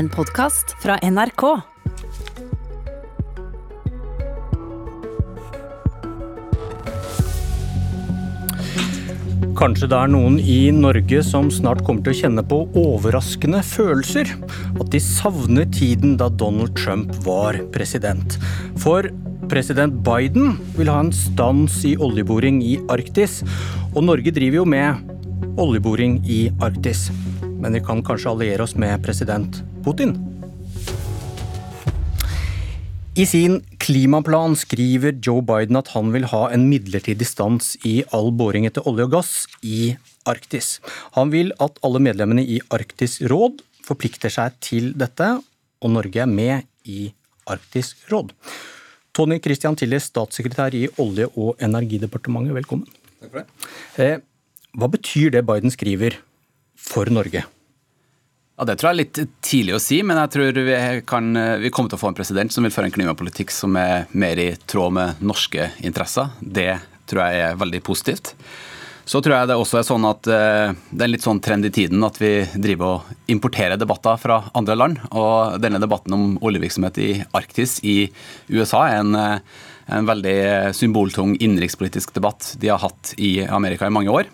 En podkast fra NRK. Kanskje det er noen i Norge som snart kommer til å kjenne på overraskende følelser. At de savner tiden da Donald Trump var president. For president Biden vil ha en stans i oljeboring i Arktis. Og Norge driver jo med oljeboring i Arktis. Men vi kan kanskje alliere oss med president Putin? I sin klimaplan skriver Joe Biden at han vil ha en midlertidig stans i all boring etter olje og gass i Arktis. Han vil at alle medlemmene i Arktisk råd forplikter seg til dette, og Norge er med i Arktisk råd. Tony Christian Tillis, statssekretær i Olje- og energidepartementet, velkommen. Takk for det. Eh, hva betyr det Biden skriver for Norge? Ja, Det tror jeg er litt tidlig å si, men jeg tror vi, kan, vi kommer til å få en president som vil føre en klimapolitikk som er mer i tråd med norske interesser. Det tror jeg er veldig positivt. Så tror jeg det også er sånn at eh, det er en litt sånn trend i tiden at vi driver og importerer debatter fra andre land. Og denne debatten om oljevirksomhet i Arktis i USA er en, eh, en veldig symboltung innenrikspolitisk debatt de har hatt i Amerika i mange år.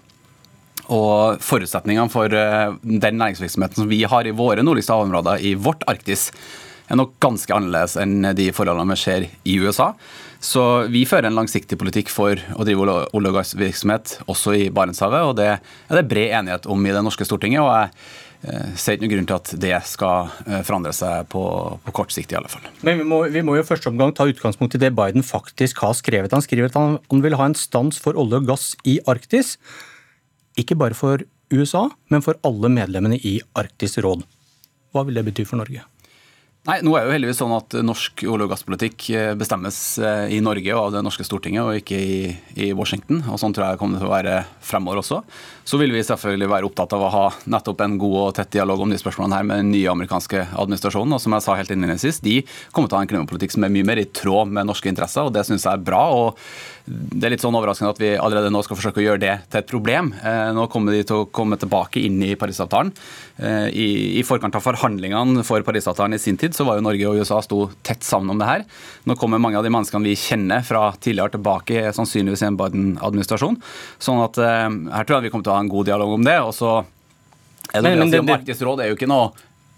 Og forutsetningene for eh, den næringsvirksomheten som vi har i våre nordligste havområder i vårt Arktis, er nok ganske annerledes enn de forholdene vi ser i USA. Så vi fører en langsiktig politikk for å drive olje- og gassvirksomhet også i Barentshavet, og det er det bred enighet om i det norske Stortinget. og jeg eh, ser ikke noen grunn til at det skal eh, forandre seg på, på kort sikt, i alle fall. Men vi må, vi må jo i første omgang ta utgangspunkt i det Biden faktisk har skrevet. Han skriver at han, vil ha en stans for olje og gass i Arktis. Ikke bare for USA, men for alle medlemmene i Arktisk råd. Hva vil det bety for Norge? Nei, nå er det jo heldigvis sånn at Norsk olje- og gasspolitikk eh, bestemmes eh, i Norge og av det norske Stortinget, og ikke i, i Washington. og Sånn tror jeg kommer til å være fremover også. Så vil vi selvfølgelig være opptatt av å ha nettopp en god og tett dialog om de spørsmålene her med den nye amerikanske administrasjonen. og som jeg sa helt innledningsvis, De kommer til å ha en klimapolitikk som er mye mer i tråd med norske interesser, og det syns jeg er bra. og det er litt sånn overraskende at vi allerede nå skal forsøke å gjøre det til et problem. Eh, nå kommer de til å komme tilbake inn i Parisavtalen. I, I forkant av forhandlingene for Parisavtalen i sin tid så var jo Norge og USA sto tett sammen om det her. Nå kommer mange av de menneskene vi kjenner fra tidligere tilbake, sannsynligvis i en Biden-administrasjon. Sånn at her tror jeg vi kommer til å ha en god dialog om det. og så er det, men, men, det, det, Arktisk råd er jo ikke noe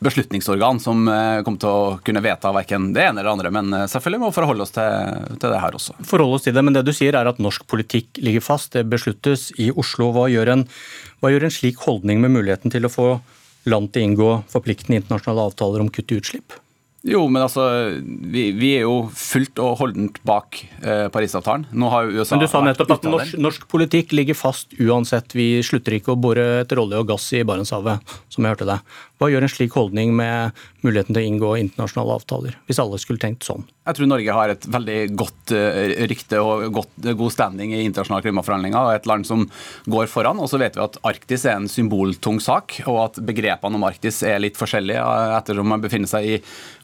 beslutningsorgan som kommer til å kunne vedta verken det ene eller det andre, men selvfølgelig må vi forholde oss til, til, det her også. Forholde oss til det, Men det du sier er at norsk politikk ligger fast, det besluttes i Oslo. Hva gjør en, hva gjør en slik holdning med muligheten til å få land til å inngå forpliktende internasjonale avtaler om kutt i utslipp? Jo, men altså, vi, vi, er jo fullt og holdent bak eh, Parisavtalen. Nå har jo USA Men Du sa nettopp at norsk, norsk, politikk ligger fast uansett. Vi slutter ikke å bore etter olje og gass i Barentshavet, som jeg hørte deg. Hva gjør en slik holdning med muligheten til å inngå internasjonale avtaler, hvis alle skulle tenkt sånn? Jeg tror Norge har et veldig godt uh, rykte og godt, uh, god standing i internasjonale klimaforhandlinger. og Et land som går foran. Og så vet vi at Arktis er en symboltung sak, og at begrepene om Arktis er litt forskjellige uh, ettersom man befinner seg i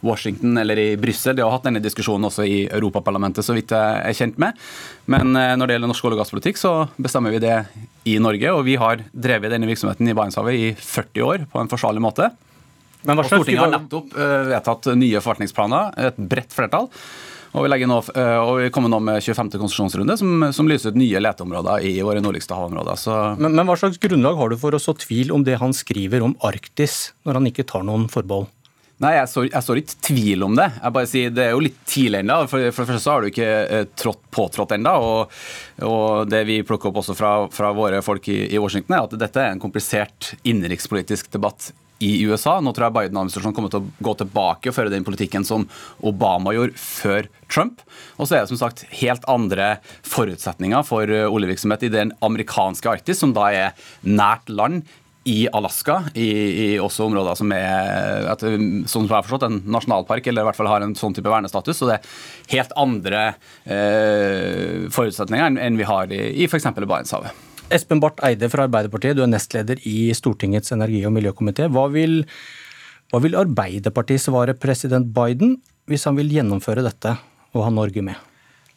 Washington eller i Brussel. De har hatt denne diskusjonen også i Europaparlamentet, så vidt jeg er kjent med. Men når det gjelder norsk olje- og gasspolitikk, så bestemmer vi det i Norge. Og vi har drevet denne virksomheten i Barentshavet i 40 år på en forsvarlig måte. Men og Stortinget har nettopp uh, vedtatt nye forvaltningsplaner, et bredt flertall. Og vi, nå, uh, og vi kommer nå med 25. konsesjonsrunde, som, som, lyser ut nye leteområder i våre nordligste havområder. Men, men, hva slags grunnlag har du for å så tvil om det han skriver om Arktis, når han ikke tar noen forbehold? Nei, jeg står, ikke tvil om det. Jeg bare sier Det er jo litt tidlig ennå. For, for, det første så har du ikke eh, trådt, påtrådt ennå. Og, og, det vi plukker opp også fra, fra våre folk i, i, Washington, er at dette er en komplisert innenrikspolitisk debatt i USA. Nå tror jeg Biden-administrasjonen kommer til å gå tilbake og føre den politikken som Obama gjorde før Trump. Og så er det som sagt helt andre forutsetninger for eh, oljevirksomhet i den amerikanske Arktis, som da er nært land i Alaska, i, i, også områder som er et, som jeg har forstått, en nasjonalpark, eller i hvert fall har en sånn type vernestatus. Så det er helt andre eh, forutsetninger enn vi har i, i f.eks. Barentshavet. Espen Barth Eide fra Arbeiderpartiet, du er nestleder i Stortingets energi- og miljøkomité. Hva vil, hva vil Arbeiderpartiet svare president Biden hvis han vil gjennomføre dette og ha Norge med?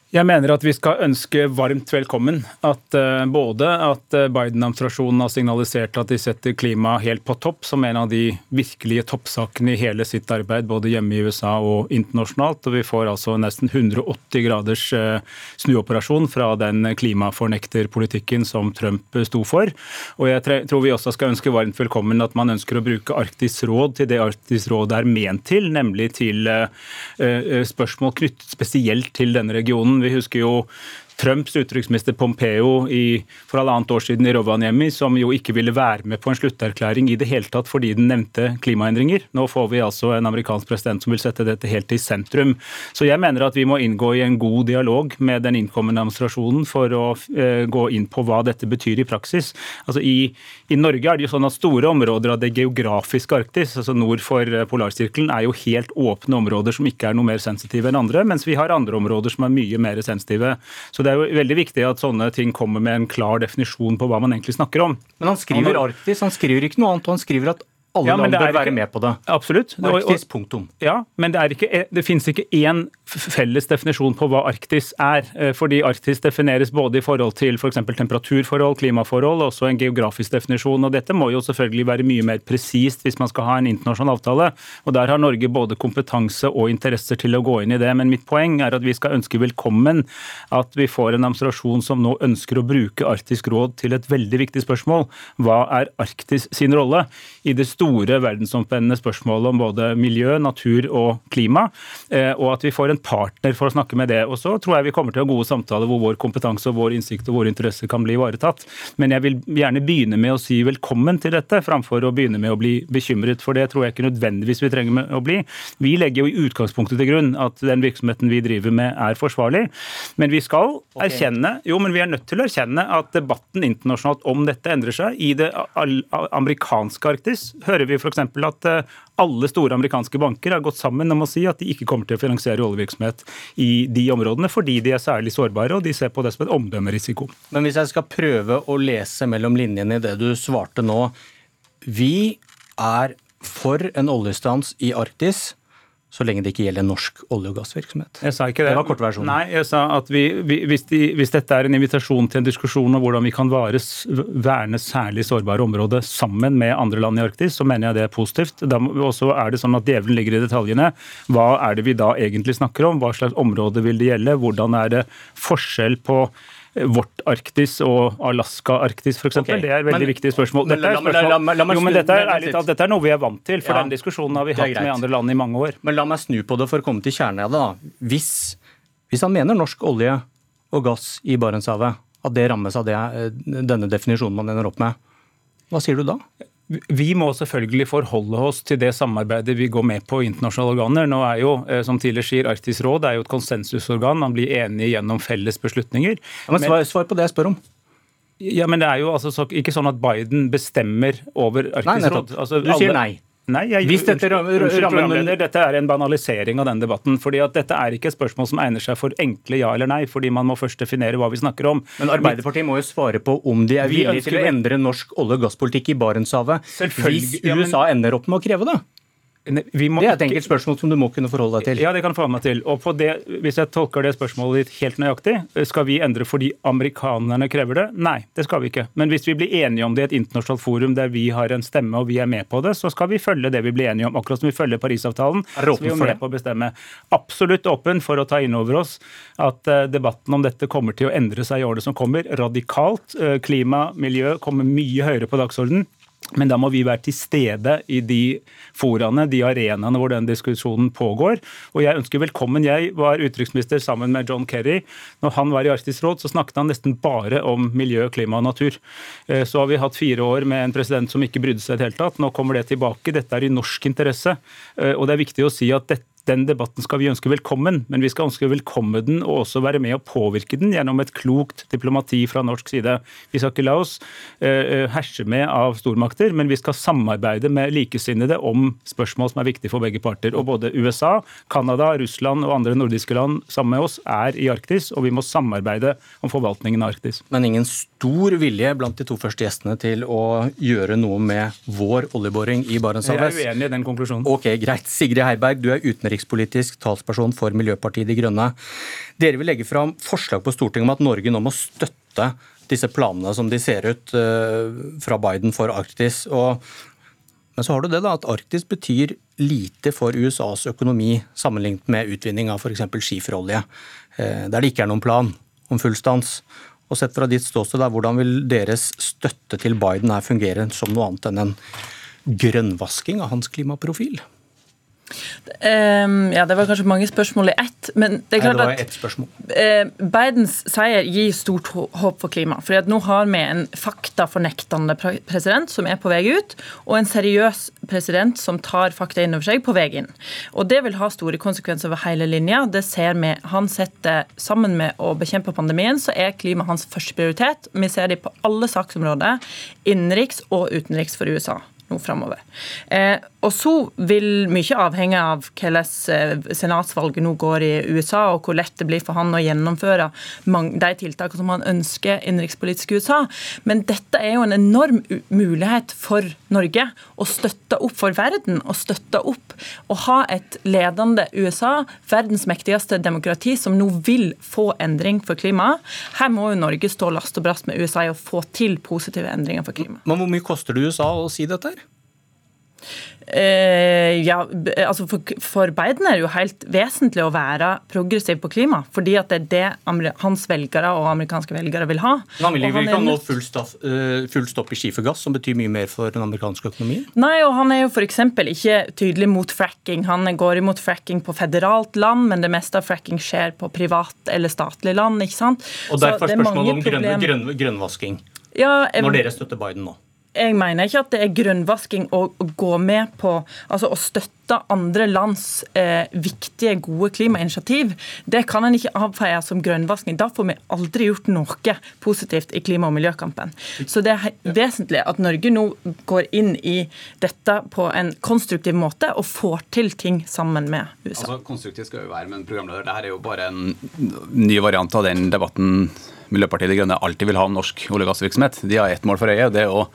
Jeg mener at vi skal ønske varmt velkommen at uh, både at eh, Biden-administrasjonen har signalisert at de setter klima helt på topp, som en av de virkelige toppsakene i hele sitt arbeid, både hjemme i USA og internasjonalt. Og vi får altså nesten 180 graders uh, snuoperasjon fra den klimafornekterpolitikken som Trump sto for. Og jeg tror vi også skal ønske varmt velkommen at man ønsker å bruke Arktisk råd til det Arktisk råd er ment til, nemlig til spørsmål knyttet spesielt til denne regionen vi husker jo Trumps utenriksminister Pompeo i, for halvannet år siden i Rovaniemi, som jo ikke ville være med på en slutterklæring i det hele tatt fordi den nevnte klimaendringer. Nå får vi altså en amerikansk president som vil sette dette helt i sentrum. Så jeg mener at vi må inngå i en god dialog med den innkommende administrasjonen for å eh, gå inn på hva dette betyr i praksis. Altså i, i, Norge er det jo sånn at store områder av det geografiske Arktis, altså nord for uh, polarsirkelen, er jo helt åpne områder som ikke er noe mer sensitive enn andre, mens vi har andre områder som er mye mer sensitive. Så det er jo veldig viktig at sånne ting kommer med en klar definisjon på hva man egentlig snakker om. Men han skriver Arktis, han skriver ikke noe annet. han skriver at alle ja, land bør være med på det. Absolutt. Arktis, punktum. Ja, men det, ikke, e- det finnes ikke én felles definisjon på hva Arktis er. Eh, fordi Arktis defineres både i forhold til f.eks. For temperaturforhold, klimaforhold, og også en geografisk definisjon. og Dette må jo selvfølgelig være mye mer presist hvis man skal ha en internasjonal avtale. og Der har Norge både kompetanse og interesser til å gå inn i det. Men mitt poeng er at vi skal ønske velkommen at vi får en administrasjon som nå ønsker å bruke Arktisk råd til et veldig viktig spørsmål. Hva er Arktis sin rolle i det store verdensomspennende spørsmålet om både miljø, natur og klima, eh, og at vi får en partner for å snakke med det. Og så tror jeg vi kommer til å ha gode samtaler hvor vår kompetanse og vår innsikt og våre interesser kan bli ivaretatt. Men jeg vil gjerne begynne med å si velkommen til dette, framfor å begynne med å bli bekymret. For det tror jeg ikke nødvendigvis vi trenger å bli. Vi legger jo i utgangspunktet til grunn at den virksomheten vi driver med er forsvarlig. Men vi skal okay. erkjenne jo, men vi er nødt til å erkjenne at debatten internasjonalt om dette endrer seg. I det amerikanske Arktis hører vi f.eks. at eh, alle store amerikanske banker har gått sammen om å si at de ikke kommer til å finansiere oljevirksomhet i de områdene, fordi de er særlig sårbare og de ser på det som en omdømmerisiko. Men hvis jeg skal prøve å lese mellom linjene i det du svarte nå. Vi er for en oljestans i Arktis så lenge det ikke gjelder norsk olje- og gassvirksomhet. Jeg sa ikke det. Det var kortversjonen. Nei, jeg sa at vi, vi, hvis, de, hvis, dette er en invitasjon til en diskusjon om hvordan vi kan vares, verne særlig sårbare områder sammen med andre land i Arktis, så mener jeg det er positivt. Og også er det sånn at Djevelen ligger i detaljene. Hva er det vi da egentlig snakker om? Hva slags område vil det gjelde? Hvordan er det forskjell på vårt Arktis og Alaska-Arktis f.eks. Okay. Det er veldig men, viktig spørsmål. Dette er, spørsmål. Jo, men dette er, talt, dette er noe vi er vant til, for ja, den diskusjonen har vi hatt med andre land i mange år. Men la meg snu på det for å komme til kjernen av det. da. Hvis, hvis han mener norsk olje og gass i Barentshavet, at det rammes av det, eh, denne definisjonen man ender opp med, hva sier du da? Vi må selvfølgelig forholde oss til det samarbeidet vi går med på i internasjonale organer. Nå er jo, eh, som tidligere sier, Arktisk råd er jo et konsensusorgan. Man blir enige gjennom felles beslutninger. Ja, men svar, svar, på det jeg spør om. Ja, men det er jo altså ikke sånn at Biden bestemmer over Arktisk råd. Altså, du sier nei. Nei, jeg, Hvis dette rammer, rammer Dette er en banalisering av den debatten. fordi at Dette er ikke et spørsmål som egner seg for enkle ja eller nei, fordi man må først definere hva vi snakker om. Men Arbeiderpartiet må jo svare på om de er villige til å endre norsk olje- og gasspolitikk i Barentshavet hvis USA ender opp med å kreve det? Det er et enkelt spørsmål som du må kunne forholde deg til. Ja, det kan jeg forholde meg til. Og det, Hvis jeg tolker det spørsmålet ditt helt nøyaktig, skal vi endre fordi amerikanerne krever det? Nei, det skal vi ikke. Men hvis vi blir enige om det i et internasjonalt forum der vi har en stemme og vi er med på det, så skal vi følge det vi blir enige om. Akkurat som vi følger Parisavtalen. Er så vi er med på å bestemme. Absolutt åpen for å ta inn over oss at eh, debatten om dette kommer til å endre seg i årene som kommer. Radikalt. Eh, klima, miljø kommer mye høyere på dagsordenen. Men da må vi være til stede i de foraene, de arenaene hvor den diskusjonen pågår. Og jeg ønsker velkommen. Jeg var utenriksminister sammen med John Kerry. Når han var i Arktisk råd, så snakket han nesten bare om miljø, klima og natur. Eh, så har vi hatt fire år med en president som ikke brydde seg i det hele tatt. Nå kommer det tilbake. Dette er i norsk interesse. Eh, og det er viktig å si at dette den debatten skal vi ønske velkommen, men vi skal ønske velkommen den og også være med å påvirke den gjennom et klokt diplomati fra norsk side. Vi skal ikke la oss uh, herse med av stormakter, men vi skal samarbeide med likesinnede om spørsmål som er viktige for begge parter. Og både USA, Canada, Russland og andre nordiske land sammen med oss er i Arktis, og vi må samarbeide om forvaltningen av Arktis. Men ingen stor vilje blant de to første gjestene til å gjøre noe med vår oljeboring i Barentshavet? Jeg er uenig i den konklusjonen. Ok, greit. Sigrid Heiberg, du er utenriks utenrikspolitisk talsperson for Miljøpartiet De Grønne. Dere vil legge fram forslag på Stortinget om at Norge nå må støtte disse planene som de ser ut fra Biden for Arktis. Og men så har du det da, at Arktis betyr lite for USAs økonomi sammenlignet med utvinning av f.eks. skiferolje, eh, der det ikke er noen plan om full stans. Og sett fra ditt ståsted, hvordan vil deres støtte til Biden her fungere som noe annet enn en grønnvasking av hans klimaprofil? Um, ja, Det var kanskje mange spørsmål i ett. men det er klart Nei, det spørsmål. Uh, Bidens seier gir stort håp for klima. fordi at Nå har vi en faktafornektende president som er på vei ut, og en seriøs president som tar fakta inn over seg på vei inn. Og Det vil ha store konsekvenser over hele linja. Det ser vi. Han setter, Sammen med å bekjempe pandemien, så er klima hans første prioritet. Vi ser det på alle saksområder, innenriks og utenriks for USA nå framover. Eh, og så vil mye avhenge av hvordan eh, senatsvalget nå går i USA, og hvor lett det blir for han å gjennomføre de tiltakene som han ønsker innenrikspolitisk i USA. Men dette er jo en enorm mulighet for Norge å støtte opp for verden, og støtte opp og ha et ledende USA, verdens mektigste demokrati, som nå vil få endring for klimaet. Her må jo Norge stå last og brast med USA i å få til positive endringer for klimaet. Men hvor mye koster det USA å si dette? her? Eh, ja, altså for, for, Biden er det jo helt vesentlig å være progressiv på klima. fordi at det er det hans velgere og amerikanske velgere vil ha. Men han vil ikke ha nå full, uh, full stopp i skifergass, som betyr mye mer for den amerikanske økonomien? Nei, og han er jo f.eks. ikke tydelig mot fracking. Han går imot fracking på federalt land, men det meste av fracking skjer på privat eller statlig land. ikke sant? Og derfor spørsmålet om grønn, grønn, grønnvasking. Ja, når dere støtter Biden nå? Jeg mener ikke at det er grønnvasking å, gå med på altså å støtte andre lands eh, viktige, gode klimainitiativ. Det kan en ikke avfeie som grønnvasking. Da får vi aldri gjort noe positivt i klima- og miljøkampen. Så det er vesentlig at Norge nå går inn i dette på en konstruktiv måte og får til ting sammen med USA. Altså, konstruktivt skal jo være, men programleder, dette er jo bare en ny variant av den debatten Miljøpartiet De Grønne alltid vil ha om norsk olje- og gassvirksomhet. De har ett mål for øye, og det er å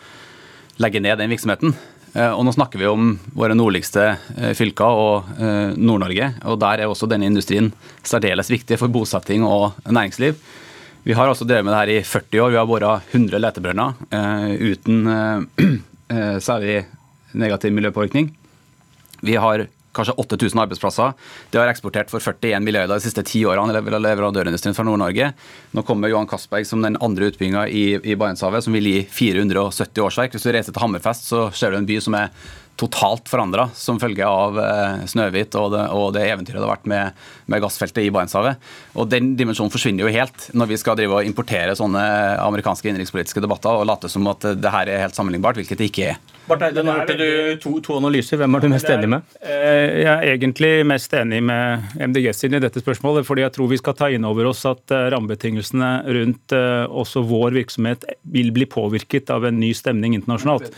legge ned den virksomheten. Eh, og nå snakker vi om våre nordligste eh, fylker og eh, Nord-Norge. og Der er også denne industrien særdeles viktig for bosetting og næringsliv. Vi har altså drevet med det her i 40 år. Vi har bora 100 letebrønner uten særlig negativ miljøpåvirkning. Vi har kanskje 8000 arbeidsplasser. De har eksportert for 41 milliarder de siste ti årene leverandørindustrien fra Nord-Norge. Nå kommer Johan Castberg som den andre utbygginga i, i Barentshavet, som vil gi 470 årsverk. Hvis du reiser til Hammerfest, så ser du en by som er totalt forandra som følge av eh, Snøhvit og det, og det, eventyret det har vært med, med gassfeltet i Barentshavet. Og Den dimensjonen forsvinner jo helt når vi skal drive og importere sånne amerikanske innenrikspolitiske debatter og late som at det her er helt sammenlignbart, hvilket det ikke er. Barth Eide, nå hørte du to, to, analyser. Hvem er du mest enig med? Eh, jeg er egentlig mest enig med MDG sin i dette spørsmålet. fordi jeg tror vi skal ta inn over oss at eh, rammebetingelsene rundt eh, også vår virksomhet vil bli påvirket av en ny stemning internasjonalt.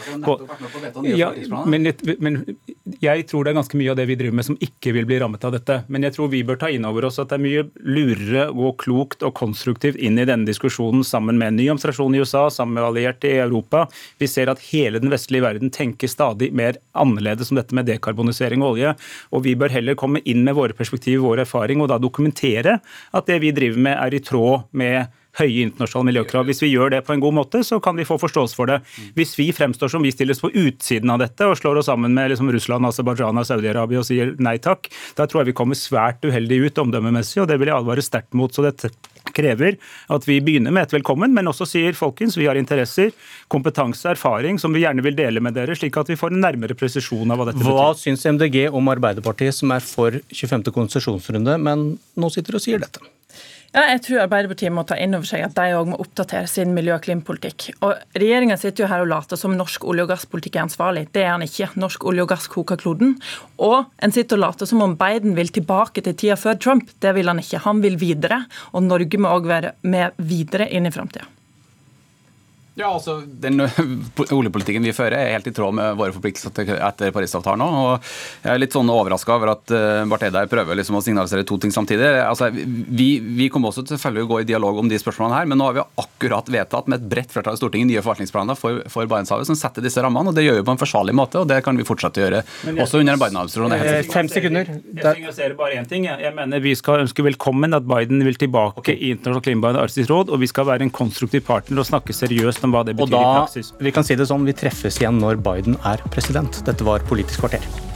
Ja, men, men jeg tror det er ganske mye av det vi driver med som ikke vil bli rammet av dette. Men jeg tror vi bør ta inn over oss at det er mye lurere og klokt og konstruktivt inn i denne diskusjonen sammen med en ny administrasjon i USA, sammen med allierte i Europa. Vi ser at hele den vestlige verden tenker stadig mer annerledes om dette med dekarbonisering og olje. Og vi bør heller komme inn med våre perspektiver, vår erfaring, og da dokumentere at det vi driver med er i tråd med høye internasjonale miljøkrav. Hvis vi gjør det på en god måte, så kan vi få forståelse for det. Hvis vi fremstår som vi stilles på utsiden av dette og slår oss sammen med liksom Russland, Aserbajdsjan og Saudi-Arabia og sier nei takk, da tror jeg vi kommer svært uheldig ut omdømmemessig, og det vil jeg advare sterkt mot. så dette krever at vi begynner med et velkommen, men også sier folkens, vi har interesser, kompetanse, erfaring som vi gjerne vil dele med dere, slik at vi får en nærmere presisjon av hva dette hva betyr. Hva syns MDG om Arbeiderpartiet, som er for 25. konsesjonsrunde, men nå sitter og sier dette? Ja, jeg tror Arbeiderpartiet må ta inn over seg at de òg må oppdatere sin miljø- og klimapolitikk. Og Regjeringa sitter jo her og later som norsk olje- og gasspolitikk er ansvarlig. Det er han ikke. Norsk olje og gass koker kloden. Og en sitter og later som om Biden vil tilbake til tida før Trump. Det vil han ikke. Han vil videre. Og Norge må òg være med videre inn i framtida. Ja, altså, Den oljepolitikken vi fører er helt i tråd med våre forpliktelser etter Parisavtalen nå. og Jeg er litt sånn overraska over at uh, Barth Eide prøver liksom å signalisere to ting samtidig. Altså, vi, vi kommer også selvfølgelig å gå i dialog om de spørsmålene her, men nå har vi akkurat vedtatt med et bredt flertall i Stortinget nye forvaltningsplaner for, for Barentshavet som setter disse rammene. og Det gjør vi på en forsvarlig måte, og det kan vi fortsette å gjøre jeg, også under en Biden-administrasjon. Fem sekunder. Jeg signaliserer bare én ting. Jeg mener Vi skal ønske velkommen at Biden vil tilbake okay. i internasjonalt klimaarbeid og arktisk råd, og vi skal være en konstruktiv partner og snakke seriøst om hva det betyr da, i praksis. Vi kan si det sånn, vi treffes igjen når Biden er president. Dette var Politisk kvarter.